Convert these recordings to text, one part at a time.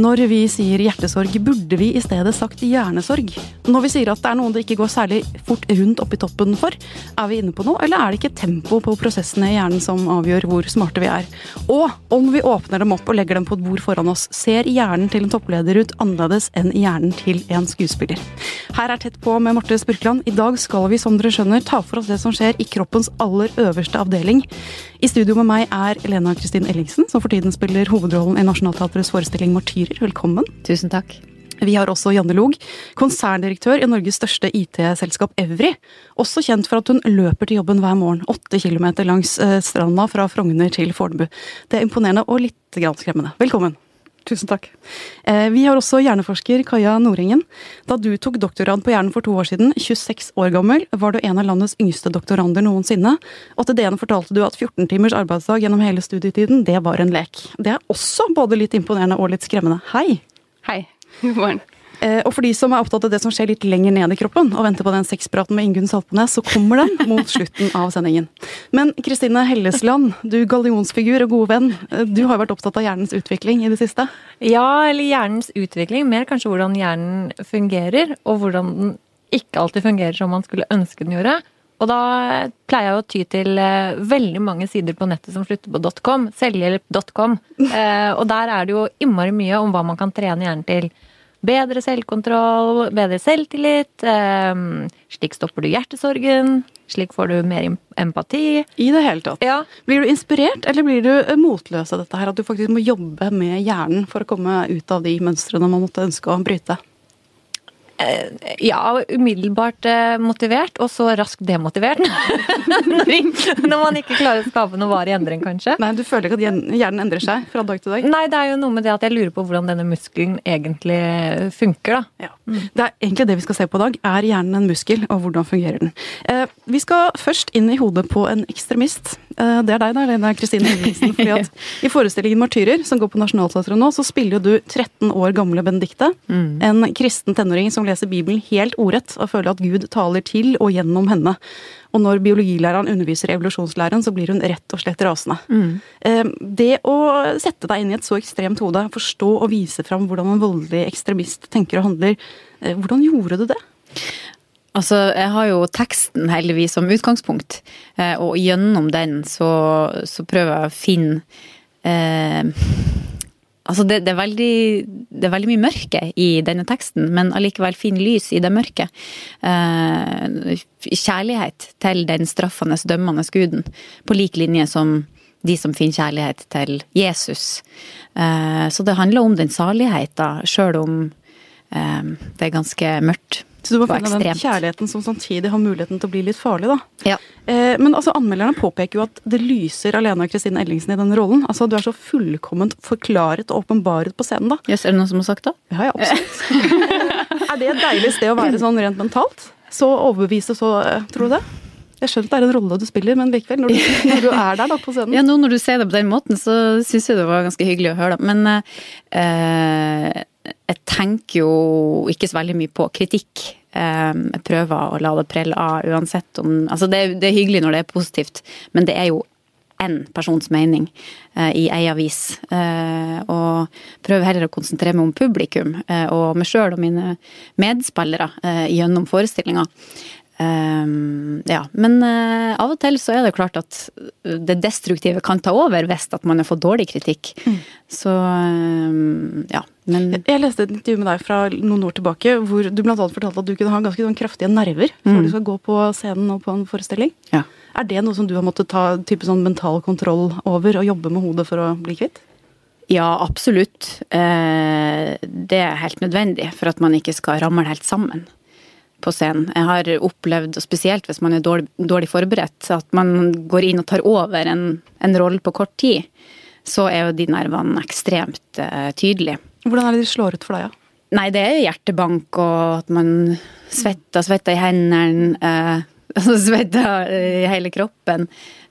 Når vi sier hjertesorg, burde vi i stedet sagt hjernesorg? Når vi sier at det er noen det ikke går særlig fort rundt oppi toppen for, er vi inne på noe, eller er det ikke tempo på prosessene i hjernen som avgjør hvor smarte vi er? Og om vi åpner dem opp og legger dem på et bord foran oss, ser hjernen til en toppleder ut annerledes enn hjernen til en skuespiller? Her er Tett på med Marte Spurkland. I dag skal vi, som dere skjønner, ta for oss det som skjer i kroppens aller øverste avdeling. I studio med meg er Lena Kristin Ellingsen, som for tiden spiller hovedrollen i Nationaltheatrets forestilling Martyrer. Velkommen. Tusen takk. Vi har også Janne Log, konserndirektør i Norges største IT-selskap Evry. Også kjent for at hun løper til jobben hver morgen, åtte kilometer langs eh, stranda fra Frogner til Fornebu. Det er imponerende og litt skremmende. Velkommen. Tusen takk. Eh, vi har også hjerneforsker Kaja Nordengen. Da du tok doktorgrad på hjernen for to år siden, 26 år gammel, var du en av landets yngste doktorander noensinne. Og til DN fortalte du at 14 timers arbeidsdag gjennom hele studietiden, det var en lek. Det er også både litt imponerende og litt skremmende. Hei! Hei. God morgen. Eh, og for de som er opptatt av det som skjer litt lenger ned i kroppen, og venter på den sexpraten med Ingunn Saltnes, så kommer den mot slutten av sendingen. Men Kristine Hellesland, du gallionsfigur og gode venn, eh, du har jo vært opptatt av hjernens utvikling i det siste? Ja, eller hjernens utvikling. Mer kanskje hvordan hjernen fungerer, og hvordan den ikke alltid fungerer som man skulle ønske den gjorde. Og da pleier jeg å ty til eh, veldig mange sider på nettet som slutter på .com, selvhjelp.com. og der er det jo innmari mye om hva man kan trene hjernen til. Bedre selvkontroll, bedre selvtillit. Um, slik stopper du hjertesorgen. Slik får du mer empati. I det hele tatt. Ja. Blir du inspirert, eller blir du motløs av dette her? At du faktisk må jobbe med hjernen for å komme ut av de mønstrene man måtte ønske å bryte? Eh, ja, umiddelbart eh, motivert, og så raskt demotivert. Når man ikke klarer å skape noe varig endring, kanskje. Nei, Du føler ikke at hjernen endrer seg fra dag til dag? Nei, det er jo noe med det at jeg lurer på hvordan denne muskelen egentlig funker, da. Ja. Det er egentlig det vi skal se på i dag. Er hjernen en muskel, og hvordan fungerer den? Eh, vi skal først inn i hodet på en ekstremist. Det er deg, da, er Kristine Henriksen. fordi at I forestillingen 'Martyrer', som går på Nationaltheatret nå, så spiller jo du 13 år gamle Benedicte. Mm. En kristen tenåring som leser Bibelen helt ordrett og føler at Gud taler til og gjennom henne. Og når biologilæreren underviser i evolusjonslæren, så blir hun rett og slett rasende. Mm. Det å sette deg inn i et så ekstremt hode, forstå og vise fram hvordan en voldelig ekstremist tenker og handler, eh, hvordan gjorde du det? Altså, jeg har jo teksten heldigvis som utgangspunkt, eh, og gjennom den så, så prøver jeg å finne eh, Altså det, det, er veldig, det, er veldig, mye mørke i denne teksten, men allikevel fin lys i det mørke. Eh, kjærlighet til den straffende, dømmende guden, på lik linje som de som finner kjærlighet til Jesus. Eh, så det handler om den saligheta, sjøl om eh, det er ganske mørkt. Så du må finne den kjærligheten som samtidig har muligheten til å bli litt farlig, da. Ja. Eh, men altså, anmelderne påpeker jo at det lyser Alena Kristine Ellingsen i den rollen. Altså, Du er så fullkomment forklaret og åpenbaret på scenen, da. Yes, er det noen som har sagt det? Ja, ja, absolutt. er det et deilig sted å være sånn rent mentalt? Så overbevise så, eh, tror du det? Jeg skjønner det er en rolle du spiller, men likevel, når du, når du er der da på scenen Ja, nå når du ser det på den måten, så syns jeg det var ganske hyggelig å høre, da. Men eh, jeg tenker jo ikke så veldig mye på kritikk. Jeg prøver å la det prelle av uansett om Altså, det, det er hyggelig når det er positivt, men det er jo én persons mening eh, i ei avis. Eh, og prøver heller å konsentrere meg om publikum eh, og meg sjøl og mine medspillere gjennom forestillinga. Um, ja, men uh, av og til så er det klart at det destruktive kan ta over hvis at man har fått dårlig kritikk. Mm. Så um, ja, men Jeg leste et intervju med deg fra noen år tilbake hvor du bl.a. fortalte at du kunne ha ganske sånn kraftige nerver før mm. du skal gå på scenen og på en forestilling. Ja. Er det noe som du har måttet ta type sånn mental kontroll over og jobbe med hodet for å bli kvitt? Ja, absolutt. Uh, det er helt nødvendig for at man ikke skal ramle helt sammen på scenen. Jeg har opplevd, og spesielt hvis man er dårlig, dårlig forberedt, at man går inn og tar over en, en rolle på kort tid, så er jo de nervene ekstremt uh, tydelige. Hvordan er det de slår ut for deg, da? Ja? Nei, det er hjertebank og at man svetter, svetter i hendene. Uh, altså svetter i hele kroppen.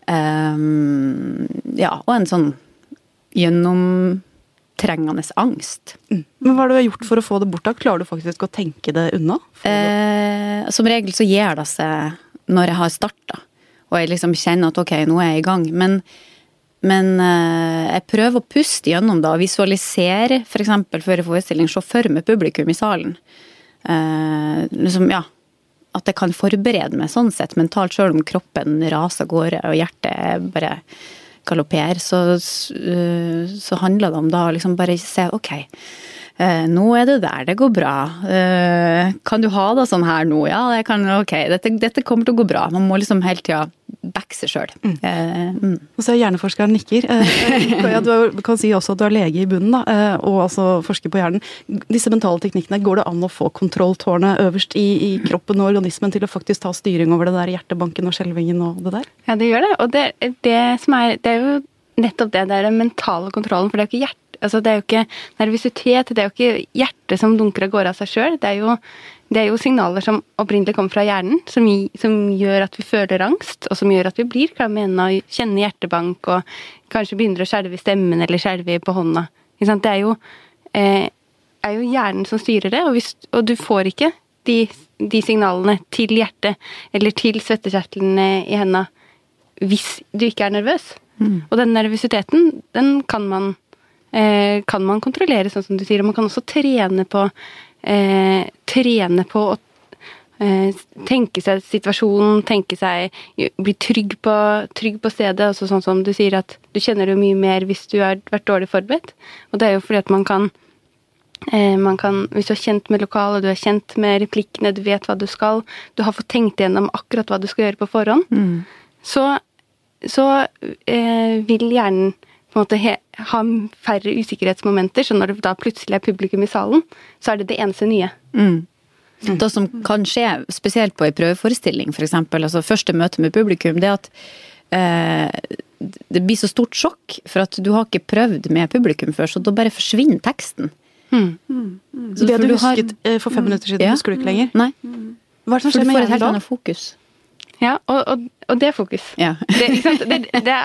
Um, ja, og en sånn gjennom trengende angst. Mm. Men Hva har du gjort for å få det bort? da? Klarer du faktisk å tenke det unna? Eh, som regel så gir det seg når jeg har starta, og jeg liksom kjenner at ok, nå er jeg i gang. Men men eh, jeg prøver å puste gjennom da, visualisere f.eks. før en forestilling, se for meg publikum i salen. Eh, liksom, ja, at jeg kan forberede meg sånn sett mentalt, sjøl om kroppen raser av gårde og hjertet bare galopperer, så, eh, så handler det om da liksom bare se ok, nå er det der, det går bra. Eh, kan du ha det sånn her nå? Ja, jeg kan, ok, dette, dette kommer til å gå bra. Man må liksom hele tida backe seg sjøl. Mm. Eh, mm. Så hjerneforskeren nikker. Ja, du kan si også at du er lege i bunnen, da, og altså forsker på hjernen. Disse mentale teknikkene, går det an å få kontrolltårnet øverst i, i, kroppen og organismen til å faktisk ta styring over det der hjertebanken og skjelvingen og det der? Ja, det gjør det. Og det, det som er Det er jo nettopp det. Det er den mentale kontrollen. For det er jo ikke hjerte altså det er jo ikke nervøsitet, det er jo ikke hjertet som dunker og går av seg sjøl. Det, det, er jo signaler som opprinnelig kommer fra hjernen, som, som, gjør at vi føler angst, og som gjør at vi blir klamme i hendene og kjenner hjertebank og kanskje begynner å skjelve i stemmen eller skjelve på hånda. Det er jo, eh, er jo, hjernen som styrer det, og, hvis, og du får ikke de, de, signalene til hjertet eller til svettekjertlene i hendene hvis du ikke er nervøs. Mm. Og den nervøsiteten, den kan man kan man kontrollere, sånn som du sier. Og man kan også trene på, eh, trene på å eh, tenke seg situasjonen, tenke seg Bli trygg på, trygg på stedet. Altså sånn som du sier at du kjenner det mye mer hvis du har vært dårlig forberedt. Og det er jo fordi at man kan eh, man kan, Hvis du er kjent med lokalet, du er kjent med replikkene, du vet hva du skal, du har fått tenkt igjennom akkurat hva du skal gjøre på forhånd, mm. så, så eh, vil hjernen på en måte he, ha færre usikkerhetsmomenter. Så når det da plutselig er publikum i salen, så er det det eneste nye. Mm. Det som kan skje, spesielt på en prøveforestilling f.eks., altså første møte med publikum, det er at eh, det blir så stort sjokk, for at du har ikke prøvd med publikum før, så da bare forsvinner teksten. Mm. Mm. Så det du, du husket har, eh, for fem minutter siden, ja. husker du ikke lenger? Nei. Hva er det som skjer med hjernen da? Du får et helt annet fokus. Ja, og, og, og, det er fokus. Ja. det, det, det,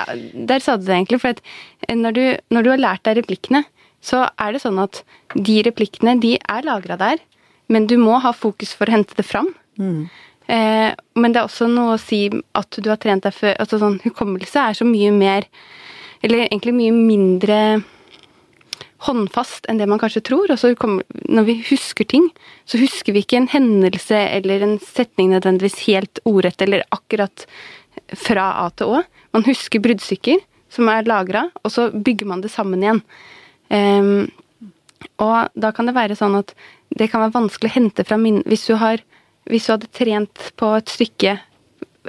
der sa du det egentlig. For når du, når du, har lært deg replikkene, så er det sånn at de replikkene de er lagra der, men du må ha fokus for å hente det fram. Mm. Eh, men det er også noe å si at du har trent deg før altså sånn, Hukommelse er så mye mer Eller egentlig mye mindre håndfast enn det man kanskje tror. Og så når vi husker ting, så husker vi ikke en hendelse eller en setning nødvendigvis helt ordrett eller akkurat fra A til Å. Man husker bruddstykker som er lagra, og så bygger man det sammen igjen. Um, og da kan det være sånn at det kan være vanskelig å hente fra minnet hvis, hvis du hadde trent på et stykke,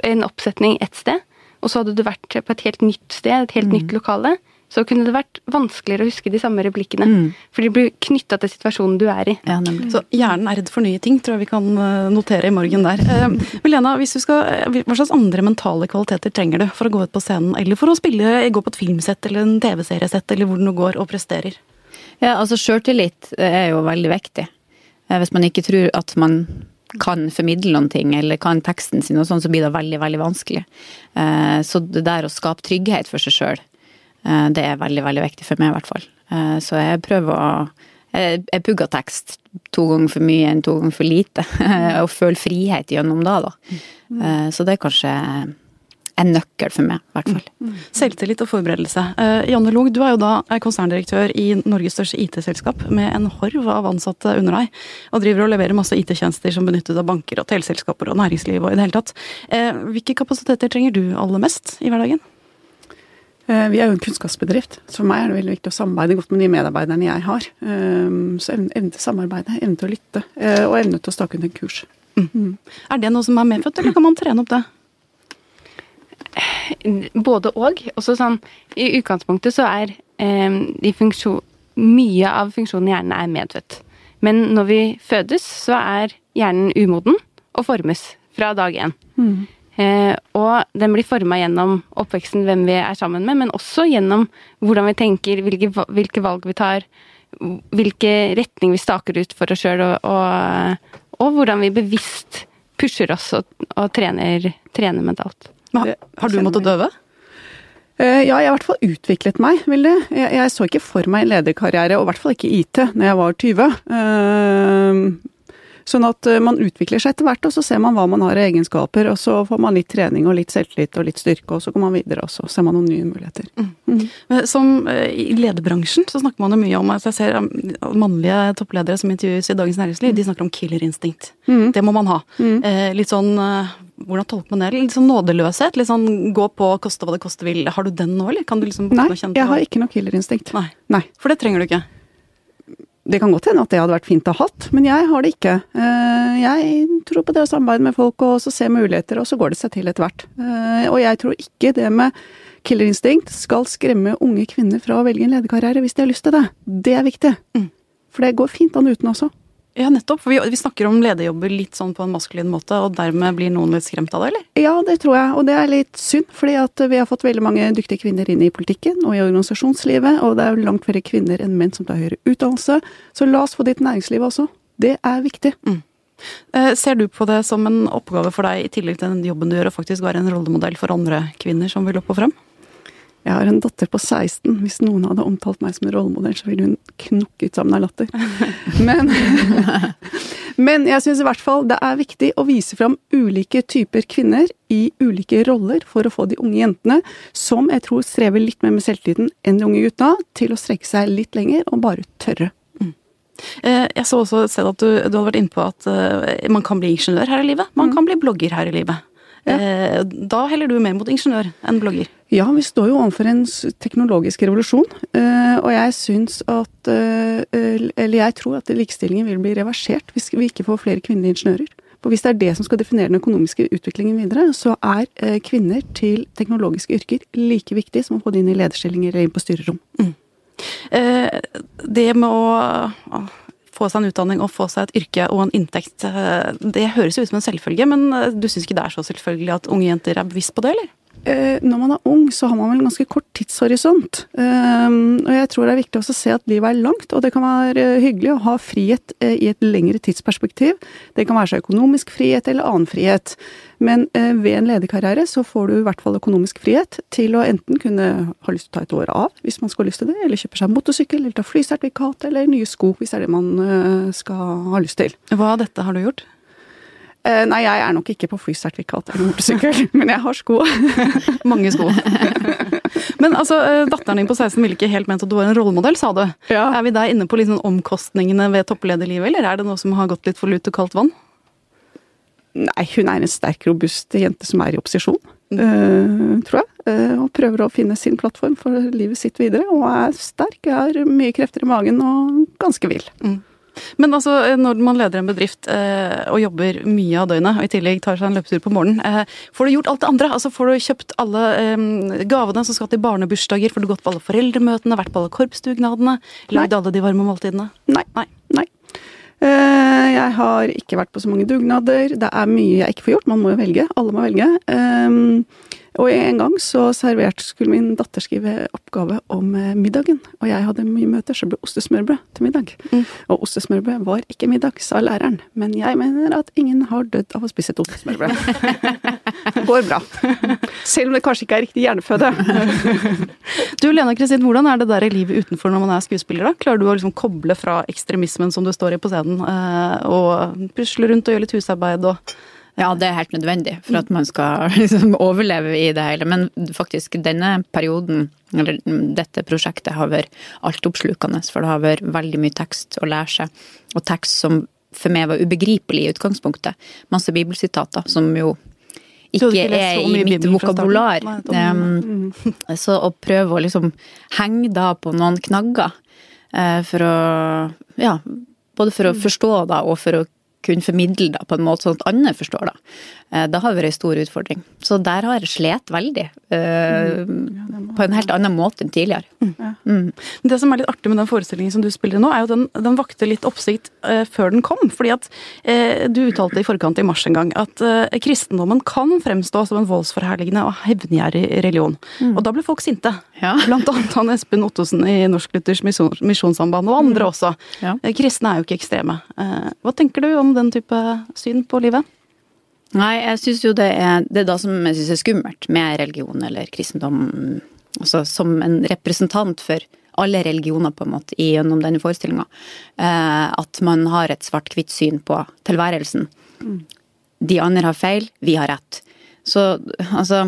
en oppsetning et sted, og så hadde du vært på et helt nytt sted, et helt mm. nytt lokale, så kunne det vært vanskeligere å huske de samme replikkene. Mm. For de blir knytta til situasjonen du er i. Ja, så hjernen er redd for nye ting, tror jeg vi kan eh, notere i morgen der. Eh, Milena, hvis du skal, eh, hva slags andre mentale kvaliteter trenger du for å gå ut på scenen, eller for å spille, gå på et filmsett eller en TV-seriesett, eller hvor du nå går og presterer? Ja, altså sjøltillit er jo veldig viktig. Hvis man ikke tror at man kan formidle noen ting, eller kan teksten sin og sånn, så blir det veldig, veldig vanskelig. Så det der å skape trygghet for seg sjøl, Eh, det er veldig, veldig viktig for meg, i hvert fall. Eh, så jeg prøver å Jeg, pugger tekst to ganger for mye enn to ganger for lite. Og føler frihet gjennom det, da. Eh, så det er kanskje en nøkkel for meg, i hvert fall. Selvtillit og forberedelse. Janne Log, du er jo da konserndirektør i Norges største IT-selskap med en horv av ansatte under deg, og driver og leverer masse IT-tjenester som benyttes av banker og teleselskaper og næringsliv og i det hele tatt. Hvilke kapasiteter trenger du aller mest i hverdagen? Eh, vi er jo en kunnskapsbedrift, så for meg er det veldig viktig å samarbeide godt med de medarbeiderne jeg har. Eh, så evne til samarbeide, evne til å lytte, eh, og evne til å stake ut en kurs. Mm. Mm. Er det noe som er medfødt, eller kan man trene opp det? Både og. Også sånn, I utgangspunktet så er eh, funksjon, mye av funksjonen i hjernen er medfødt. Men når vi fødes, så er hjernen umoden og formes fra dag én. Mm. Eh, og den blir forma gjennom oppveksten, hvem vi er sammen med, men også gjennom hvordan vi tenker, hvilke, hvilke valg vi tar, hvilke retning vi staker ut for oss sjøl, og, og, og, hvordan vi bevisst pusher oss og, og trener, trener, mentalt. Men, har du måttet døve? Eh, ja, jeg har i hvert fall utviklet meg vil Jeg, jeg så ikke for meg lederkarriere, og i hvert fall ikke IT, når jeg var 20. Sånn at eh, man utvikler seg etter hvert, og så ser man hva man har av egenskaper, og så får man litt trening og litt selvtillit og litt styrke, og så går man videre, og så ser man noen nye muligheter. Men Som eh, I lederbransjen så snakker man jo mye om altså jeg ser um, mannlige toppledere som intervjues i Dagens Næringsliv, de snakker om killerinstinkt. Mm. Det må man ha. Eh, litt sånn Hvordan tolker man det? Litt sånn nådeløshet? Litt sånn gå på, koste hva det koste vil. Har du den nå, eller? Kan du liksom Nei, jeg har ikke noe killerinstinkt. Nei. Nei. For det trenger du ikke. Det kan godt hende at det hadde vært fint å ha hatt, men jeg har det ikke. Eh, Jeg tror på det å samarbeide med folk og så se muligheter, og så går det seg til etter hvert. Eh, Og jeg tror ikke det med killerinstinkt skal skremme unge kvinner fra å velge en lederkarriere hvis de har lyst til det. Det er viktig. Mm. For det går fint an uten også. Ja, nettopp. For vi, vi snakker om lederjobber litt sånn på en maskulin måte, og dermed blir noen litt skremt av det, eller? Ja, det tror jeg, og det er litt synd, fordi at vi har fått veldig mange dyktige kvinner inn i politikken og i organisasjonslivet, og det er langt flere kvinner enn menn som tar høyere utdannelse. Så la oss få ditt næringsliv også. Det er viktig. Mm. Ser du på det som en oppgave for deg, i tillegg til den jobben du gjør, å faktisk være en rollemodell for andre kvinner som vil opp og frem? Jeg har en datter på 16. Hvis noen hadde omtalt meg som en rollemodell, så ville hun knukket sammen av latter. Men, men jeg syns i hvert fall det er viktig å vise fram ulike typer kvinner i ulike roller for å få de unge jentene, som jeg tror strever litt mer med selvtilliten enn de unge gutta, til å strekke seg litt lenger og bare tørre. Eh, Jeg så også et sted at du, du hadde vært inne på at eh, man kan bli ingeniør her i livet. Man kan bli blogger her i livet. Eh, Da heller du mer mot ingeniør enn blogger. Ja, vi står jo overfor en teknologisk revolusjon, eh, og jeg syns at eh, Eller jeg tror at likestillingen vil bli reversert hvis vi ikke får flere kvinnelige ingeniører. For hvis det er det som skal definere den økonomiske utviklingen videre, så er kvinner til teknologiske yrker like viktig som å få det inn i lederstillinger eller inn på styrerom. Mm. Det med å få seg en utdanning og få seg et yrke og en inntekt, eh, det høres jo ut som en selvfølge, men eh, du syns ikke det er så selvfølgelig at unge jenter er bevisst på det, eller? Eh, Når man er ung, så har man vel en ganske kort tidshorisont. Um, Og jeg tror det er viktig også å se at livet er langt, og det kan være eh, hyggelig å ha frihet eh, i et lengre tidsperspektiv. Det kan være så økonomisk frihet eller annen frihet. Men eh, ved en lederkarriere så får du i hvert fall økonomisk frihet til å enten kunne ha lyst til å ta et år av, hvis man skal ha lyst til det, eller kjøpe seg motorsykkel, eller ta flysertifikat, eller nye sko, hvis det er det man eh, skal ha lyst til. Hva av dette har du gjort? Eh, Nei, jeg er nok ikke på flysertifikat eller motorsykkel, men jeg har sko. Mange sko. Men altså, eh, datteren din på 16 ville ikke helt ment at du var en rollemodell, sa du. Ja. Er vi der inne på liksom omkostningene ved topplederlivet, eller er det noe som har gått litt for lut og kaldt vann? Nei, hun er en sterk, robust jente som er i opposisjon, eh, tror jeg. og prøver å finne sin plattform for livet sitt videre. Og er sterk, har mye krefter i magen og ganske vill. Men altså, når man leder en bedrift eh, og jobber mye av døgnet, og i tillegg tar seg en løpetur på morgenen, eh, får du gjort alt det andre? Altså, Får du kjøpt alle eh, gavene som skal til barnebursdager? Får du gått på alle foreldremøtene, vært på alle korpsdugnadene? Lagd alle de varme måltidene? Nei. Nei. Nei. Eh, jeg har ikke vært på så mange dugnader. Det er mye jeg ikke får gjort. Man må jo velge. Alle må velge. Og en gang så servert skulle min datter skrive oppgave om eh, middagen. Og jeg hadde mye møter, så ble ostesmørbrød til middag. Og ostesmørbrød var ikke middag, sa læreren. Men jeg mener at ingen har dødd av å spise et ostesmørbrød. Går bra. Selv om det kanskje ikke er riktig hjerneføde. Du Lena Kristin, hvordan er det der i livet utenfor når man er skuespiller? da? Klarer du å liksom koble fra ekstremismen som du står i på scenen, eh, og pusle rundt og gjøre litt husarbeid og Ja, det er helt nødvendig for at man skal liksom overleve i det hele. Men faktisk denne perioden, eller dette prosjektet, har vært altoppslukende. For det har vært veldig mye tekst å lære seg. Og tekst som for meg var ubegripelig i utgangspunktet. Masse bibelsitater som jo ikke er i mitt vokabular. Um, så å prøve å liksom henge da på noen knagger uh, for å Ja, både for å forstå da, og for å kunne formidle det på en måte sånn at andre forstår da. Eh, Det har vært en stor utfordring. Så der har jeg slet veldig. eh, På en helt annen måte enn tidligere. Mm. Det som er litt artig med den forestillingen som du spiller nå, er jo den, den vakte litt oppsikt uh, før den kom. Fordi at uh, du uttalte i forkant i mars en gang at uh, kristendommen kan fremstå som en voldsforherligende og hevngjerrig religion. Og da ble folk sinte. Ja. Blant annet han Espen Ottosen i Norsk Luthers Misjonssamband, og andre også. Ja. Eh, Kristne er jo ikke ekstreme. Eh, Hva tenker du om den type syn på livet? Nei, jeg syns jo det er det er da som jeg synes er skummelt med religion eller kristendom. Altså som en representant for alle religioner, på en måte, gjennom denne forestillinga. Eh, at man har et svart-hvitt syn på tilværelsen. De andre har feil, vi har rett. Så altså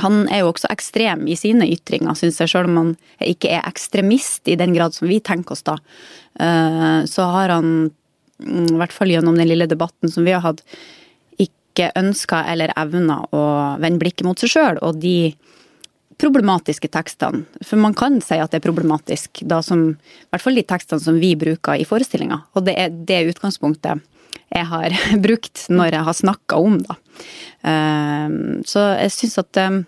han er jo også ekstrem i sine ytringer, syns jeg, selv om han ikke er ekstremist i den grad som vi tenker oss da. Eh, så har han, mm, i hvert fall gjennom den lille debatten som vi har hatt, ikke ønska eller evna å vende blikket mot seg sjøl og de problematiske tekstene. For man kan si at det er problematisk, da som, i hvert fall de tekstene som vi bruker i forestillinga. Og det er det utgangspunktet jeg har brukt når jeg har snakka om, da. Ehm, så jeg syns at ehm,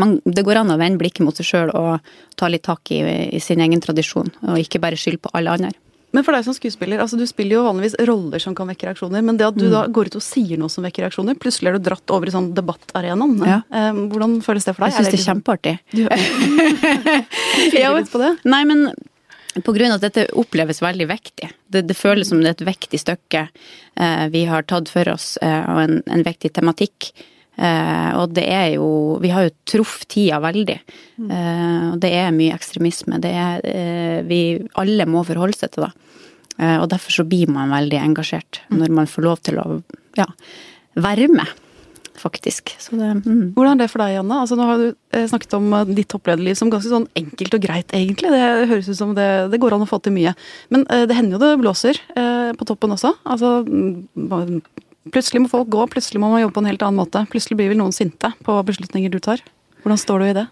man, det går an å vende blikket mot seg sjøl og ta litt tak i, i, sin egen tradisjon, og ikke bare skylde på alle andre. Men for deg som skuespiller, altså du spiller jo vanligvis roller som kan vekke reaksjoner, men det at du mm. da går ut og sier noe som vekker reaksjoner, plutselig er du dratt over i sånn debattarenaen. Ja. Ehm, hvordan føles det for deg? Jeg syns det er kjempeartig. Du, ja, litt på det? Nei, men på grunn av at dette oppleves veldig vektig. Det, det, føles som det er et vektig stykke eh, vi har tatt for oss, eh, og en, en vektig tematikk. Eh, og det er jo Vi har jo truffet tida veldig. Eh, og det er mye ekstremisme. Det er eh, Vi alle må forholde seg til det. Eh, og derfor så blir man veldig engasjert når man får lov til å ja, være med faktisk. Det, mm. Hvordan er det for deg, Janne? Altså, nå har du eh, snakket om eh, ditt topplederliv som ganske sånn enkelt og greit, egentlig. Det høres ut som det, det går an å få til mye. Men det hender jo det blåser på toppen også. Altså, mm, plutselig må folk gå, plutselig må man jobbe på en helt annen måte. Plutselig blir vel noen sinte på beslutninger du tar. Hvordan står du i det?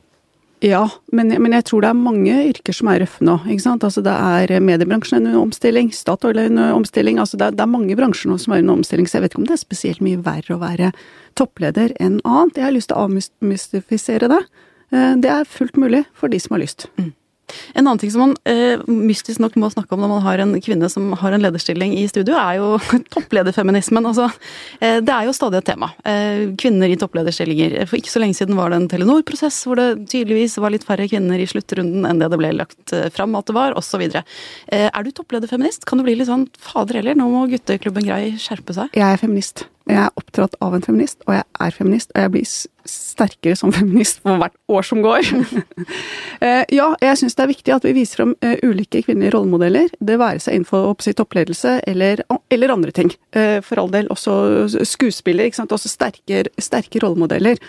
Ja, men, men, jeg tror det er mange yrker som er røffe nå. ikke sant? Altså Det er mediebransjen under omstilling, Statoil er under omstilling. altså det er, det er, mange bransjer nå som er under omstilling, så jeg vet ikke om det er spesielt mye verre å være toppleder enn annet. Jeg har lyst til å avmystifisere det. Eh, det er fullt mulig for de som har lyst. Mm. En annen ting som man eh, mystisk nok må snakke om når man har en kvinne som har en lederstilling i studio, er jo topplederfeminismen. Altså, eh, det er jo stadig et tema. Eh, kvinner i topplederstillinger. For ikke så lenge siden var det en Telenor-prosess hvor det tydeligvis var litt færre kvinner i sluttrunden enn det det ble lagt eh, fram at det var, osv. Eh, er du topplederfeminist? Kan du bli litt sånn fader heller, nå må gutteklubben Grei skjerpe seg? Jeg er feminist. Jeg er opptatt av en feminist, og jeg er feminist, og jeg blir sterkere som feminist for hvert år som går. Eh, ja, jeg syns det er viktig at vi viser fram eh, ulike kvinnelige rollemodeller. Det være seg innenfor toppledelse eller, eller, andre ting. Eh, for all del også skuespiller, ikke sant. Også sterke, sterke rollemodeller,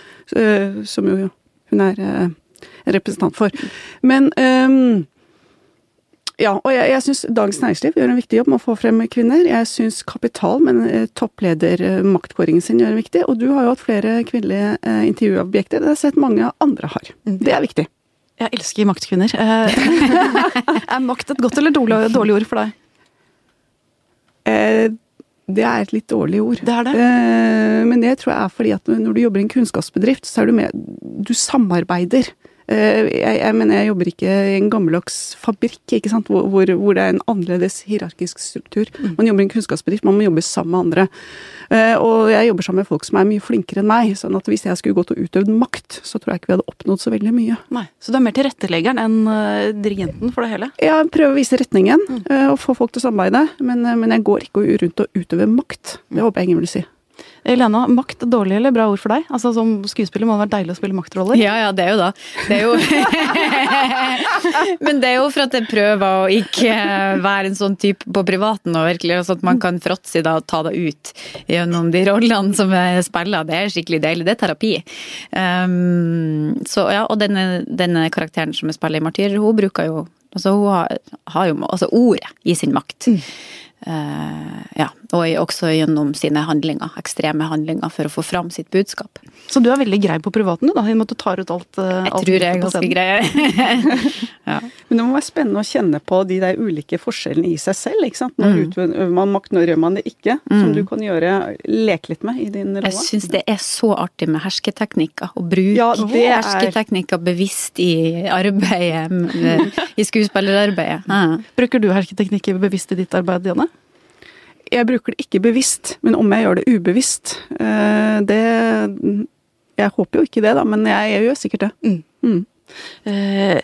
som jo hun er representant for. Men um, ja, og jeg, jeg syns Dagens Næringsliv gjør en viktig jobb med å få frem kvinner. Jeg syns Kapital, med eh, toppledermaktkåringen sin, gjør en viktig. Og du har jo hatt flere kvinnelige eh, intervjuobjekter. Det har jeg sett mange andre har. Mm. Det er viktig. Jeg elsker maktkvinner. Eh, er makt et godt eller dårlig, dårlig ord for deg? Eh, det er et litt dårlig ord. Det er det. Eh, men det tror jeg er fordi at når du jobber i en kunnskapsbedrift, så er du med Du samarbeider. Eh, jeg, jeg, mener, jeg jobber ikke i en gammeldags fabrikk ikke sant? Hvor, hvor, hvor, det er en annerledes hierarkisk struktur. Mm. Man jobber i en kunnskapsbedrift, man må jobbe sammen med andre. Eh, og jeg jobber sammen med folk som er mye flinkere enn meg. sånn at hvis jeg skulle gått og utøvd makt, så tror jeg ikke vi hadde oppnådd så veldig mye. Nei, Så du er mer tilretteleggeren enn uh, dirigenten for det hele? Jeg prøver å vise retningen mm. og få folk til å samarbeide, men, men jeg går ikke rundt og utøver makt. Det håper jeg ingen vil si. Elena, makt dårlig eller bra ord for deg? Altså Som skuespiller må det være deilig å spille maktroller? Ja, ja, det er jo da. Det er jo Men det er jo for at jeg prøver å ikke være en sånn type på privaten, og virkelig, sånn at man kan fråtse i det og ta det ut gjennom de rollene som jeg spiller. Det er skikkelig deilig. Det er terapi. Um, så ja, og denne, denne, karakteren som jeg spiller i Martyr, hun bruker jo Altså, hun har, har jo altså ordet i sin makt. Mm. Uh, ja, og også gjennom sine handlinger, ekstreme handlinger, for å få fram sitt budskap. Så du er veldig grei på privaten, du da? I og med at du tar ut alt? Uh, jeg alt tror jeg er ganske grei. ja. Men det må være spennende å kjenne på de der ulike forskjellene i seg selv. ikke sant? Når mm. utøver man makt, når gjør man det ikke? Mm. Som du kan gjøre, leke litt med i din rolle. Jeg syns det er så artig med hersketeknikker. Å bruke ja, er... hersketeknikker bevisst i arbeidet, i skuespillerarbeidet. Ja. Bruker du hersketeknikker bevisst i ditt arbeid, Janne? Jeg bruker det ikke bevisst, men om jeg gjør det ubevisst, eh, det Jeg håper jo ikke det, da, men jeg, jeg gjør sikkert det. Mm. Mm. Eh,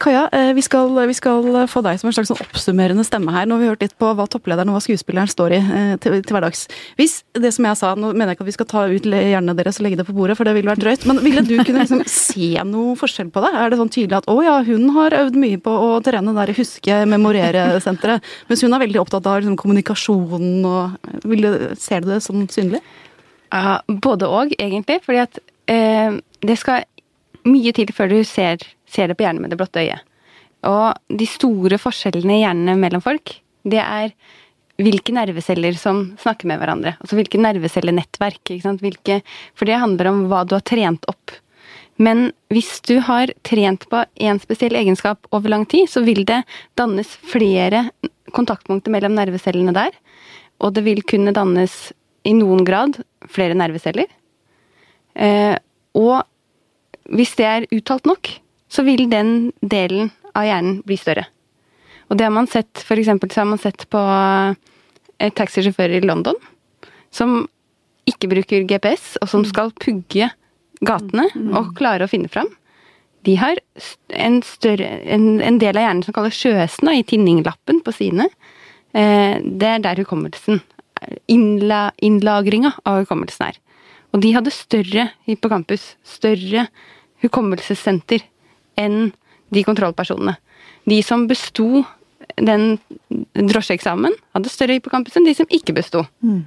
Kaja, eh, vi skal, vi skal få deg som en slags sånn oppsummerende stemme her. Nå har vi hørt litt på hva topplederen og hva skuespilleren står i eh, til, til hverdags. Hvis det som jeg sa, nå mener jeg ikke at vi skal ta ut hjernene deres og legge det på bordet, for det ville vært drøyt, men ville du kunne liksom se noe forskjell på det? Er det sånn tydelig at å ja, hun har øvd mye på å trene der huske, memorere-senteret, mens hun er veldig opptatt av liksom, kommunikasjonen og ville, Ser du det sånn synlig? Ja, både og, egentlig. Fordi at eh, det skal mye til før du ser, ser det på hjernen med det blotte øyet. Og de store forskjellene i hjernene mellom folk, det er hvilke nerveceller som snakker med hverandre. Altså hvilke nervecellenettverk. Hvilke, for det handler om hva du har trent opp. Men hvis du har trent på én spesiell egenskap over lang tid, så vil det dannes flere kontaktpunkter mellom nervecellene der. Og det vil kunne dannes i noen grad flere nerveceller. Eh, og hvis det er uttalt nok, så vil den delen av hjernen bli større. Og det har man sett, for eksempel så har man sett på eh, taxisjåfører i London som ikke bruker GPS, og som skal pugge gatene og klare å finne fram. De har en, større, en, en del av hjernen som kalles sjøhesten, i tinninglappen på sidene. Eh, det er der hukommelsen innla, Innlagringa av hukommelsen er. Og de hadde større hippocampus, større hukommelsessenter enn de kontrollpersonene. De som besto den drosjeeksamen, hadde større hippocampus enn de som ikke besto. Mm.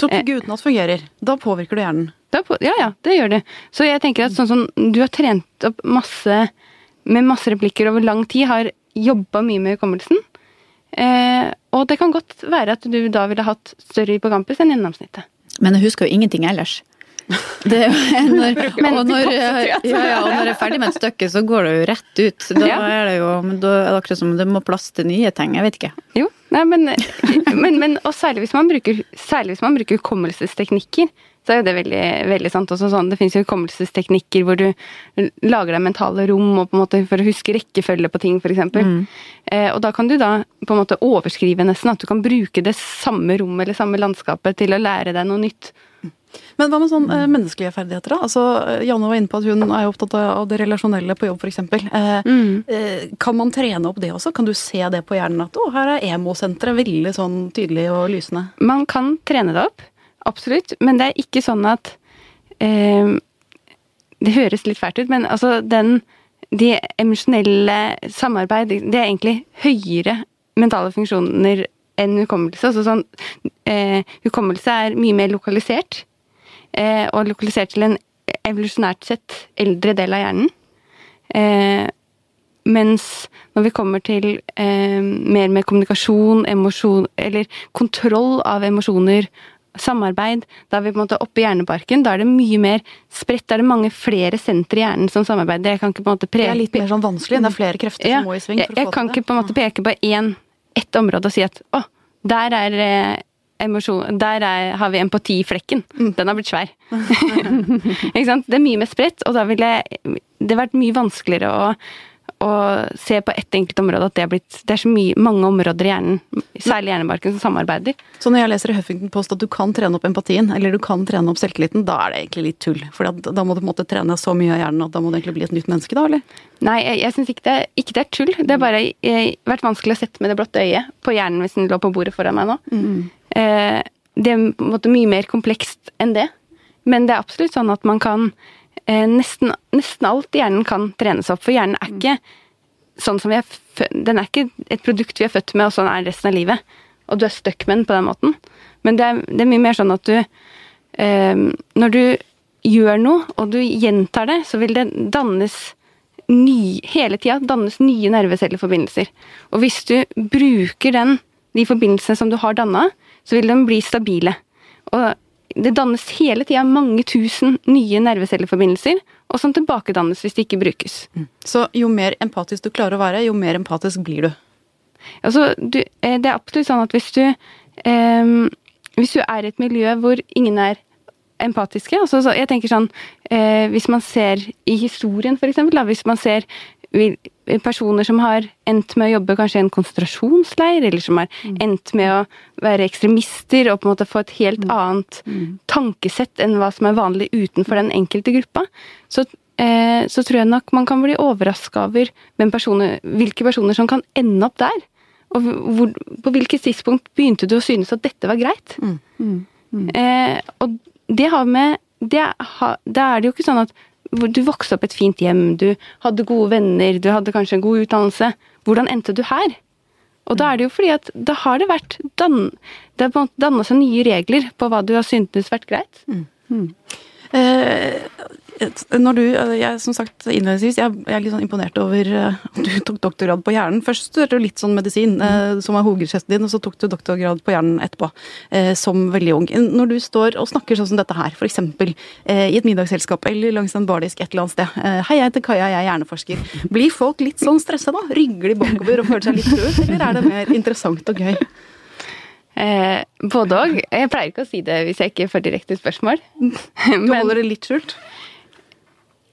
Så pugge utenat fungerer. Da påvirker du hjernen? På, ja, ja, det gjør det. Så jeg tenker at sånn som du har trent opp masse med masse replikker over lang tid, har jobba mye med hukommelsen. Eh, og det kan godt være at du da ville hatt større hippocampus enn gjennomsnittet. Men jeg husker jo ingenting ellers. Det, når, og, når, ja, ja, og når jeg er ferdig med et stykke, så går det jo rett ut. Da ja. er det jo da er det akkurat som det må plass til nye ting. Jeg vet ikke. Jo, nei, men, men, men og særlig hvis man bruker, særlig hvis man bruker hukommelsesteknikker, så er jo det veldig, veldig sant. Også sånn, det fins jo hukommelsesteknikker hvor du lager deg mentale rom og på en måte for å huske rekkefølge på ting, f.eks. Mm. Eh, og da kan du da på en måte overskrive nesten. At du kan bruke det samme rommet eller samme landskapet til å lære deg noe nytt. Men hva med sånn eh, menneskelige ferdigheter, da? Altså, Janne var inne på at hun er opptatt av det relasjonelle på jobb, f.eks. Eh, mm. eh, kan man trene opp det også? Kan du se det på hjernen at å, her er emo-senteret veldig sånn tydelig og lysende? Man kan trene det opp. Absolutt. Men det er ikke sånn at eh, Det høres litt fælt ut, men altså den De emosjonelle samarbeid, det er egentlig høyere mentale funksjoner enn hukommelse. Altså sånn eh, Hukommelse er mye mer lokalisert. Eh, og lokalisert til en evolusjonært sett eldre del av hjernen. Eh, mens når vi kommer til eh, mer med kommunikasjon, emosjon Eller kontroll av emosjoner samarbeid. Da er vi på en måte oppe i hjerneparken. Da er det mye mer spredt. Da er det mange flere sentre i hjernen som samarbeider. Jeg kan ikke på en måte pre... Det er litt mer sånn vanskelig. Det er flere krefter ja, som må i sving. for å få til det. Jeg kan ikke på en måte peke på én, ett område og si at å, der er eh, emosjon Der er, har vi empatiflekken. Mm. Den har blitt svær. ikke sant? Det er mye mer spredt, og da ville det vært mye vanskeligere å og se på ett enkelt område at det er blitt Det er så mye, mange områder i hjernen, særlig hjernebarken, som samarbeider. Så når jeg leser i Huffington Post at du kan trene opp empatien, eller du kan trene opp selvtilliten, da er det egentlig litt tull? For da må du på en måte trene så mye av hjernen at da må du egentlig bli et nytt menneske, da, eller? Nei, jeg, jeg syns ikke, ikke, det er tull. Det har bare jeg, vært vanskelig å sette med det blotte øyet på hjernen hvis den lå på bordet foran meg nå. Mm. Eh, det er på en måte mye mer komplekst enn det. Men det er absolutt sånn at man kan Eh, nesten, nesten, alt i hjernen kan trenes opp. For hjernen er ikke sånn som vi er Den er ikke et produkt vi er født med, og sånn er resten av livet. Og du er stuck med den på den måten. Men det er, det er mye mer sånn at du eh, Når du gjør noe, og du gjentar det, så vil det dannes ny, hele tida dannes nye nervecelleforbindelser. Og hvis du bruker den, de forbindelsene som du har danna, så vil de bli stabile. Og det dannes hele tida mange tusen nye nervecelleforbindelser, og som tilbakedannes hvis de ikke brukes. Mm. Så jo mer empatisk du klarer å være, jo mer empatisk blir du? Altså, du, eh, det er absolutt sånn at hvis du eh, Hvis du er i et miljø hvor ingen er empatiske altså, så Jeg tenker sånn eh, Hvis man ser i historien, eksempel, hvis man ser personer som har endt med å jobbe kanskje i en konsentrasjonsleir, eller som har mm. endt med å være ekstremister og på en måte få et helt mm. annet mm. tankesett enn hva som er vanlig utenfor den enkelte gruppa. Så eh, så tror jeg nok man kan bli overraska over personer, hvilke personer som kan ende opp der. Og hvor, på hvilket tidspunkt begynte du å synes at dette var greit? Eh, og det har med det, ha, det er det jo ikke sånn at du vokste opp et fint hjem, du hadde gode venner, du hadde kanskje en god utdannelse. Hvordan endte du her? Og da er det jo fordi at da har det vært dan, Det har danna seg nye regler på hva du har syntes vært greit. Eh, når du, eh, jeg, som sagt innledningsvis, jeg, jeg er litt sånn imponert over eh, at du tok doktorgrad på hjernen. Først studerte du litt sånn medisin, eh, som er hovedgesten din, og så tok du doktorgrad på hjernen etterpå, eh, som veldig ung. Når du står og snakker sånn som dette her, f.eks. Eh, i et middagsselskap eller langs en bardisk et eller annet sted. Eh, Hei, jeg heter Kaja, jeg er hjerneforsker. Blir folk litt sånn stressa da? Rygger de bakover og føler seg litt døde, eller er det mer interessant og gøy? Eh, både òg. Jeg pleier ikke å si det hvis jeg ikke får direkte spørsmål. Du holder det litt skjult?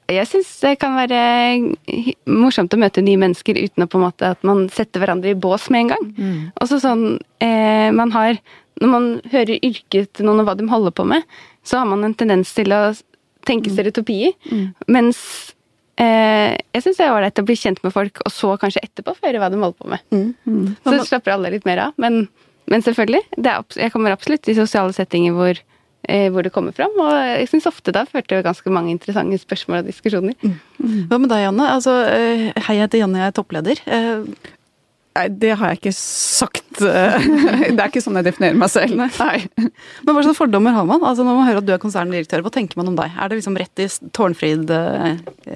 jeg syns det kan være morsomt å møte nye mennesker uten å på en måte at man setter hverandre i bås med en gang. Og så sånn eh, man har Når man hører yrket til noen og hva de holder på med, så har man en tendens til å tenke stereotypier. Mens eh, jeg syns det er ålreit å bli kjent med folk, og så kanskje etterpå få høre hva de holder på med. Så slapper alle litt mer av. Men, men selvfølgelig, det er, jeg kommer absolutt i sosiale settinger hvor, eh, hvor det kommer fram. Og jeg syns ofte det har ført til ganske mange interessante spørsmål og diskusjoner. Hva med deg, Janne? Altså, eh, hei, jeg heter Janne, jeg er toppleder. Nei, det har jeg ikke sagt. Det er ikke sånn jeg definerer meg selv. Nei. Men hva slags fordommer har man? Altså Når man hører at du er konserndirektør, hva tenker man om deg? Er det liksom rett i Tårnfrid eh,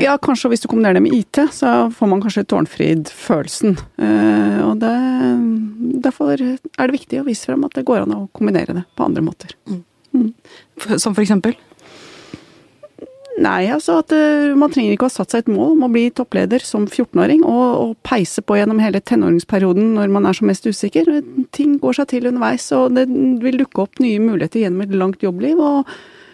Ja, kanskje hvis du kombinerer det med IT, så får man kanskje Tårnfrid-følelsen. Eh, Og det, derfor er det viktig å vise frem at det går an å kombinere det på andre måter. Mm. som for eksempel? Nei, altså at eh, man trenger ikke å ha satt seg et mål om å bli toppleder som 14-åring, og, og peise på gjennom hele tenåringsperioden når man er som mest usikker. Ting går seg til underveis, og det vil dukke opp nye muligheter gjennom et langt jobbliv. Og,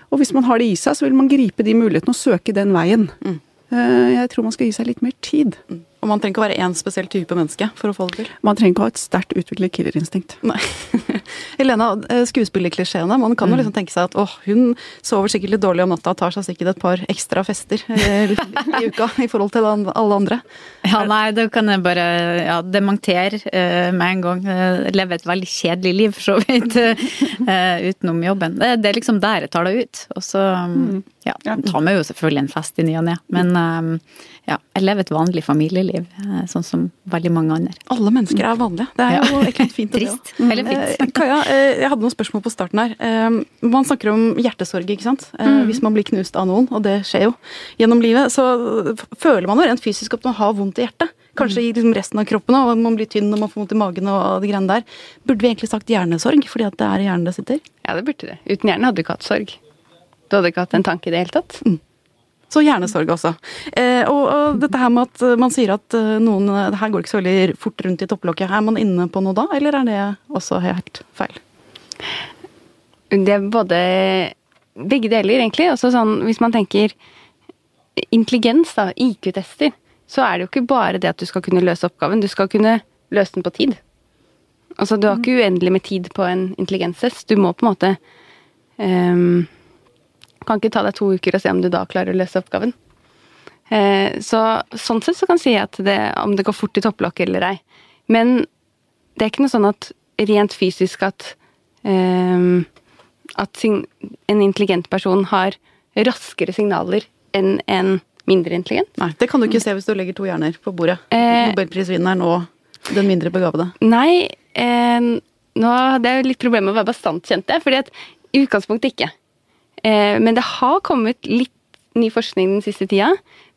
og hvis man har det i seg, så vil man gripe de mulighetene og søke den veien. Mm. Eh, Jeg tror man skal gi seg litt mer tid. Og man trenger ikke å være én spesiell type menneske for å få det til. Man trenger ikke å ha et sterkt utviklet killerinstinkt. Nei. Helena, eh, skuespillerklisjeene. Man kan jo liksom tenke seg at åh, hun sover sikkert litt dårlig om natta og tar seg sikkert et par ekstra fester eh, i uka i forhold til alle andre. Ja, nei, det kan jeg bare ja, dementere eh, med en gang. Leve et veldig kjedelig liv, for så vidt, utenom jobben. Det, er liksom der jeg tar det ut. Og så um, ja, tar meg jo selvfølgelig en fest i ny og ne. Men um, ja, jeg lever et vanlig familieliv, eh, sånn som veldig mange andre. Alle mennesker er vanlige. Det er Ja. jo egentlig fint det Trist. også. Eller fint. Eh, Kaja, eh, jeg hadde noen spørsmål på starten her. Man snakker om hjertesorg, ikke sant. Eh, Hvis man blir knust av noen, og det skjer jo gjennom livet, så føler man jo rent fysisk at man har vondt i hjertet. Kanskje i liksom resten av kroppen, og man blir tynn og man får vondt i magen og de greiene der. Burde vi egentlig sagt hjernesorg, fordi at det er i hjernen det sitter? Ja, det burde det. Uten hjernen hadde du ikke hatt sorg. Du hadde ikke hatt en tanke i det hele tatt. Så hjernesorg også. Eh, og, og dette her med at eh, man sier at eh, noen eh, her går ikke så veldig fort rundt i topplokket. Er man inne på noe da, eller er det også helt feil? Det er både begge deler, egentlig. Også sånn, hvis man tenker intelligens, da, IQ-tester, så er det jo ikke bare det at du skal kunne løse oppgaven, du skal kunne løse den på tid. Altså, du har ikke uendelig med tid på en intelligenstest. Du må på en måte ehm, Kan ikke ta deg to uker og se om du da klarer å løse oppgaven. Eh, så sånn sett så kan jeg si at det, om det går fort i topplokket eller ei. Men det er ikke noe sånn at rent fysisk at ehm, at en intelligent person har raskere signaler enn en mindre intelligent. Nei, det kan du ikke se hvis du legger to hjerner på bordet. Eh. Nobelprisvinneren og den mindre begavede. Nei, eh, nå hadde jeg litt problemer med å være bastant, kjente jeg. fordi at i utgangspunktet ikke. Eh, men det har kommet litt ny forskning den siste tida.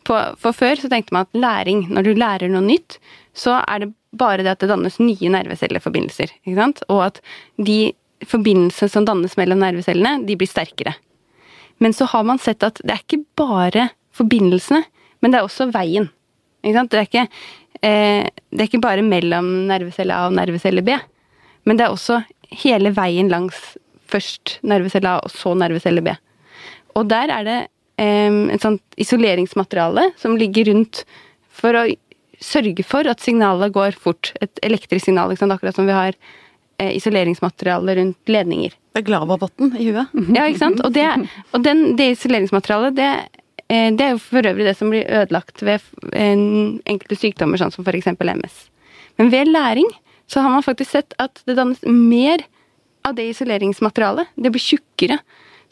For før så tenkte man at læring, når du lærer noe nytt, så er det bare det at det dannes nye nervecelleforbindelser. Ikke sant? Og at de forbindelsene som dannes mellom nervecellene, de blir sterkere. Men så har man sett at det er ikke bare forbindelsene, men det er også veien. Ikke sant? Det, er ikke, eh, det er ikke bare mellom nervecelle A og nervecelle B, men det er også hele veien langs først nervecelle A og så nervecelle B. Og der er det eh, et sånt isoleringsmateriale som ligger rundt for å sørge for at signalet går fort. Et elektrisk signal, akkurat som vi har eh, isoleringsmateriale rundt ledninger. Det er Glavabotn i huet. Ja, ikke sant? Og, det, og den, det isoleringsmaterialet, det eh, Det er jo for øvrig det som blir ødelagt ved enkelte sykdommer, sånn som f.eks. MS. Men ved læring så har man faktisk sett at det dannes mer av det isoleringsmaterialet. Det blir tjukkere,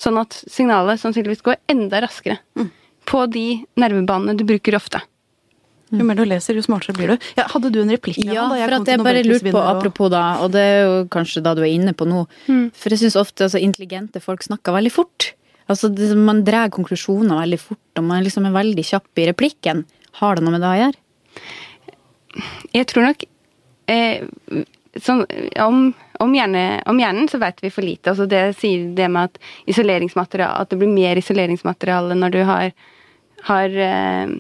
sånn at signalet sannsynligvis går enda raskere på de nervebanene du bruker ofte. Jo mer du leser, jo smartere blir du. Ja, hadde du en replikk? Ja, da for at jeg bare lurte på, apropos da, og det er jo kanskje da du er inne på nå, Mm. for jeg syns ofte altså, intelligente folk snakker veldig fort. Altså, det, man drar konklusjoner veldig fort, og man liksom er veldig kjapp i replikken. Har det noe med det å gjøre? Jeg tror nok eh, sånn, om, om, hjerne, om hjernen så vet vi for lite. Altså det sier det med at, isoleringsmateriale, at det blir mer isoleringsmateriale når du har, har, eh,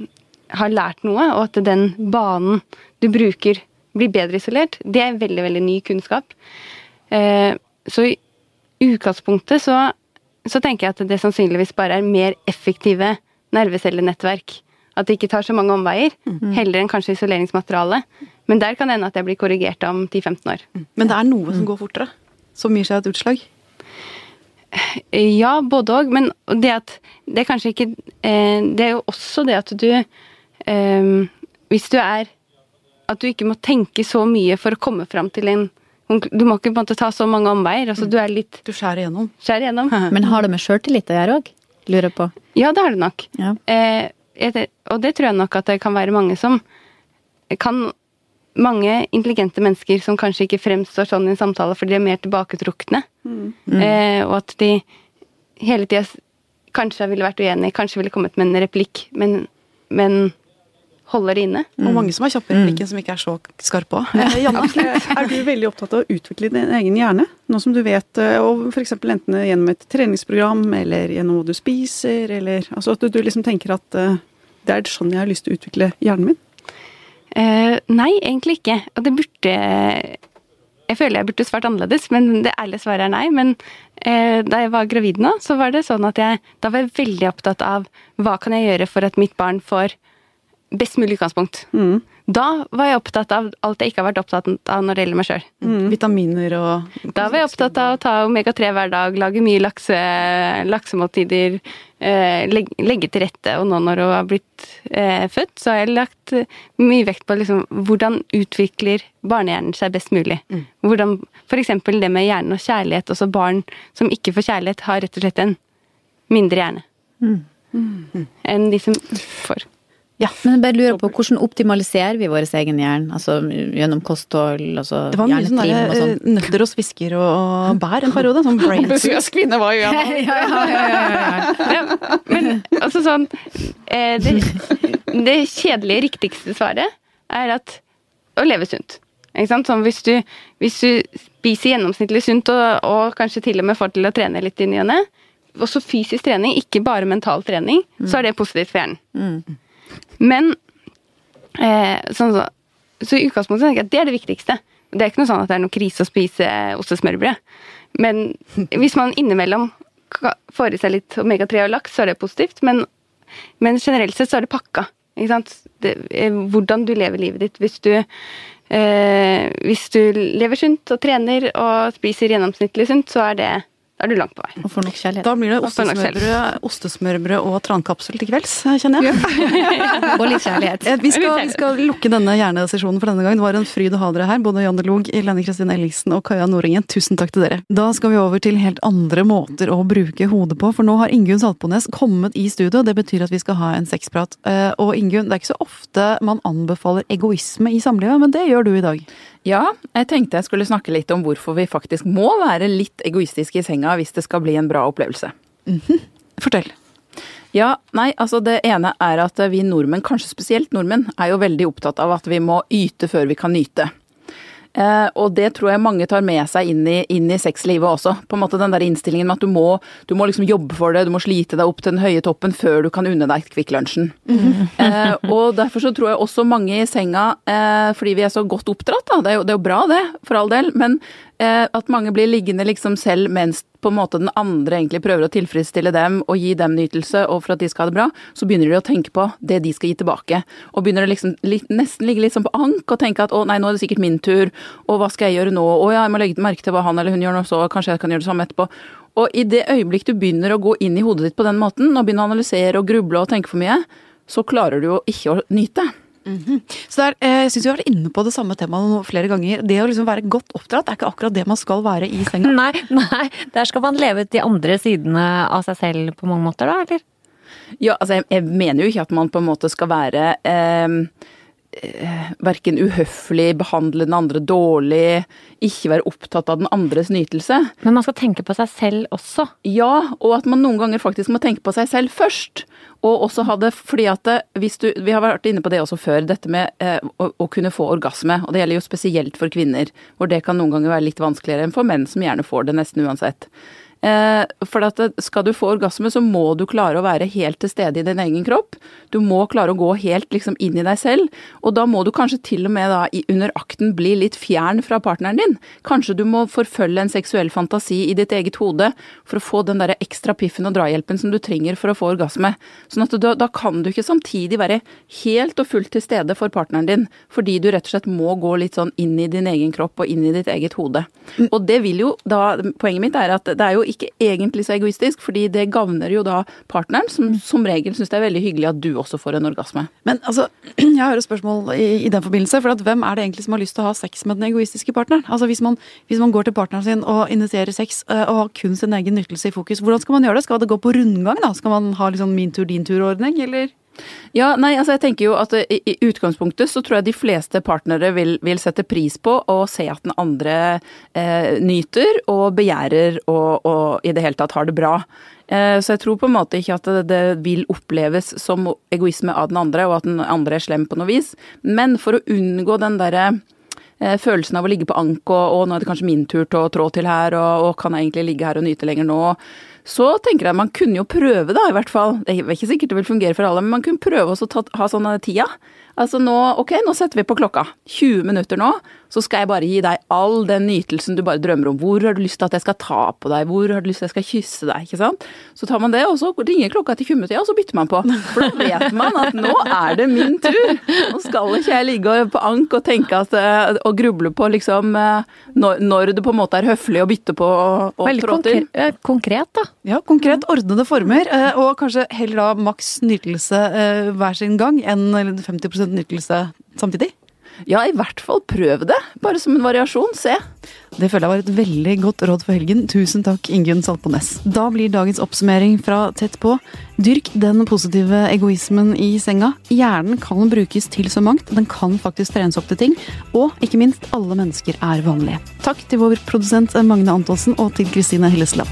har lært noe, og at den banen du bruker blir bedre isolert. Det er veldig, veldig ny kunnskap. Eh, så i utgangspunktet så, så tenker jeg at det sannsynligvis bare er mer effektive nervecellenettverk. At det ikke tar så mange omveier, heller enn kanskje isoleringsmateriale. Men der kan det hende at jeg blir korrigert om 10-15 år. Men det er noe som går fortere, som gir seg et utslag. Ja, både òg, men det at Det er kanskje ikke eh, Det er jo også det at du eh, Hvis du er At du ikke må tenke så mye for å komme fram til en Du må ikke på en måte ta så mange omveier. Altså, du er litt Du skjærer igjennom. Skjærer igjennom. Men har det med sjøltillit å gjøre òg? Lurer på. Ja, det har det nok. Ja. Eh, og det tror jeg nok at det kan være mange som kan Mange intelligente mennesker som kanskje ikke fremstår sånn i en samtale fordi de er mer tilbaketrukne. Eh, og at de hele tida kanskje ville vært uenige, kanskje ville kommet med en replikk, men, men holder det inne. Og mange som har kjappe i mm. som ikke er så skarpe òg. Janne? Er du veldig opptatt av å utvikle din egen hjerne? Nå som du vet, eh, og f.eks. enten gjennom et treningsprogram, eller gjennom hva du spiser, eller altså at du, du liksom tenker at eh, det er sånn jeg har lyst til å utvikle hjernen min? Eh, nei, egentlig ikke. Og det burde Jeg føler jeg burde svart annerledes, men det ærlige svaret er nei. Men uh, da jeg var gravid nå, så var det sånn at jeg Da var jeg veldig opptatt av hva kan jeg gjøre for at mitt barn får best mulig utgangspunkt. Da var jeg opptatt av alt jeg ikke har vært opptatt av når det gjelder meg sjøl. Vitaminer og Da var jeg opptatt av å ta omega-3 hver dag, lage mye lakse, laksemåltider, eh, legge, legge til rette. Og nå når hun har blitt eh, født, så har jeg lagt mye vekt på liksom, hvordan utvikler barnehjernen seg best mulig. Hvordan, for eksempel det med hjernen og kjærlighet. Også barn som ikke får kjærlighet, har rett og slett en mindre hjerne. Enn de som får. Men jeg bare lurer på, hvordan optimaliserer vi vår egen hjerne? Altså gjennom kosthold, altså Det var mye sånn hjernetrim og der, sånn? eh, nøtter og svisker og, bær en periode. Sånn brain Ambisiøs kvinne var jo gjennom. Ja, ja, ja, ja, ja. Ja, men altså sånn eh, det, det kjedelige, riktigste svaret er at å leve sunt. Ikke sant? Sånn hvis, du, hvis du spiser gjennomsnittlig sunt og, og kanskje til og med får til å trene litt i ny og ne, også fysisk trening, ikke bare mental trening, så er det positivt for hjernen. Men eh, sånn så, så i utgangspunktet tenker jeg at det er det viktigste. Det er ikke noe sånn at det er noe krise å spise ostesmørbrød. Men hvis man innimellom får i seg litt omega-3 og laks, så er det positivt. Men, men generelt sett så er det pakka. Ikke sant? Det, eh, hvordan du lever livet ditt. Hvis du, eh, hvis du lever sunt og trener og spiser gjennomsnittlig sunt, så er det da er du langt på vei. Og får nok kjærlighet. Da blir det ostesmørbrød, ostesmørbrød og trankapsel til kvelds, kjenner jeg. Og litt kjærlighet. Eh, Vi skal, vi skal lukke denne hjernesesjonen for denne gang. Det var en fryd å ha dere her, både Janne Log, Lene Kristin Ellingsen og Kaja Noringen. Tusen takk til dere. Da skal vi over til helt andre måter å bruke hodet på, for nå har Ingunn Saltbones kommet i studio. Det betyr at vi skal ha en sexprat. Eh, Og Ingunn, det er ikke så ofte man anbefaler egoisme i samlivet, men det gjør du i dag. Ja, jeg tenkte jeg skulle snakke litt om hvorfor vi faktisk må være litt egoistiske i senga hvis det skal bli en bra opplevelse. Fortell. Ja, nei, altså det ene er at vi nordmenn, kanskje spesielt nordmenn, er jo veldig opptatt av at vi må yte før vi kan nyte. Eh, og det tror jeg mange tar med seg inn i, inn i sexlivet også. På en måte Den der innstillingen med at du må, du må liksom jobbe for det, du må slite deg opp til den høye toppen før du kan unne deg Kvikk Lunsjen. eh, og derfor så tror jeg også mange i senga, eh, fordi vi er så godt oppdratt, da, det er jo, det er jo bra det, for all del, men eh, at mange blir liggende liksom selv mens på en måte den andre egentlig prøver å tilfredsstille dem og gi dem nytelse, og for at de skal ha det bra, så begynner de å tenke på det de skal gi tilbake. Og begynner å liksom, nesten ligge litt sånn på ank og tenke at å nei, nå er det sikkert min tur, og hva skal jeg gjøre nå, å ja, jeg må legge merke til hva han eller hun gjør nå, så kanskje jeg kan gjøre det samme etterpå. Og i det øyeblikk du begynner å gå inn i hodet ditt på den måten, og begynner å analysere og gruble og tenke for mye, så klarer du jo ikke å nyte. Så der, eh, Jeg syns vi har vært inne på det samme temaet flere ganger. Det å liksom være godt oppdratt er ikke akkurat det man skal være i senga. Nei, nei, der skal man leve ut de andre sidene av seg selv på mange måter, da, eller? Ja, altså jeg, jeg mener jo ikke at man på en måte skal være eh, eh, verken uhøflig, behandle den andre dårlig, ikke være opptatt av den andres nytelse. Men man skal tenke på seg selv også. Ja, og at man noen ganger faktisk må tenke på seg selv først. Og også ha det fordi at hvis du Vi har vært inne på det også før, dette med eh, å, å, kunne få orgasme. Og det gjelder jo spesielt for kvinner, hvor det kan noen ganger være litt vanskeligere enn for menn som gjerne får det nesten uansett. Eh, for at skal du få orgasme, så må du klare å være helt til stede i din egen kropp. Du må klare å gå helt liksom inn i deg selv, og da må du kanskje til og med da under akten bli litt fjern fra partneren din. Kanskje du må forfølge en seksuell fantasi i ditt eget hode for å få den der ekstra piffen og drahjelpen som du trenger for å få orgasme. Sånn at da, da kan du ikke samtidig være helt og fullt til stede for partneren din, fordi du rett og slett må gå litt sånn inn i din egen kropp og inn i ditt eget hode. Og det vil jo da Poenget mitt er at det er jo ikke egentlig så egoistisk, fordi det gagner jo da partneren, som som regel syns det er veldig hyggelig at du også får en orgasme. Men altså, jeg har et spørsmål i, i den forbindelse. For hvem er det egentlig som har lyst til å ha sex med den egoistiske partneren? Altså hvis man, hvis man går til partneren sin og initierer sex øh, og har kun sin egen nyttelse i fokus, hvordan skal man gjøre det? Skal det gå på rundgang, da? Skal man ha liksom min tur, din tur-ordning, eller? Ja, nei, altså jeg tenker jo at i, i utgangspunktet så tror jeg de fleste partnere vil, vil sette pris på å se at den andre eh, nyter og begjærer og, og, i det hele tatt har det bra. Eh, så jeg tror på en måte ikke at det, det, vil oppleves som egoisme av den andre, og at den andre er slem på noe vis. Men for å unngå den derre eh, følelsen av å ligge på ank og, nå er det kanskje min tur til å trå til her, og, og kan jeg egentlig ligge her og nyte lenger nå? Så tenker jeg man kunne jo prøve, da, i hvert fall. Det er ikke sikkert det vil fungere for alle, men man kunne prøve å ha sånn tida. Altså nå, ok, nå setter vi på klokka. 20 minutter nå, så skal jeg bare gi deg all den nytelsen du bare drømmer om. Hvor har du lyst til at jeg skal ta på deg? Hvor har du lyst til at jeg skal kysse deg? ikke sant? Så tar man det, og så ringer klokka til 20-tida, og så bytter man på. For da vet man at nå er det min tur. Nå skal ikke jeg ligge på ank og tenke at, eh, og gruble på liksom eh, når, når det på en måte er høflig å bytte på og, og Veldig trå til. konkret, konkret, da. Ja, konkret ordnede former, øh, og kanskje heller da maks nytelse hver sin gang enn 50 nytelse samtidig? Ja, i hvert fall prøv det. Bare som en variasjon. Se. Det føler jeg var et veldig godt råd for helgen. Tusen takk, Ingunn Salpones. Da blir dagens oppsummering fra Tett på. Dyrk den positive egoismen i senga. Hjernen kan brukes til så mangt. Den kan faktisk trenes opp til ting. Og ikke minst, alle mennesker er vanlige. Takk til vår produsent Magne Antonsen og til Kristine Hillesland.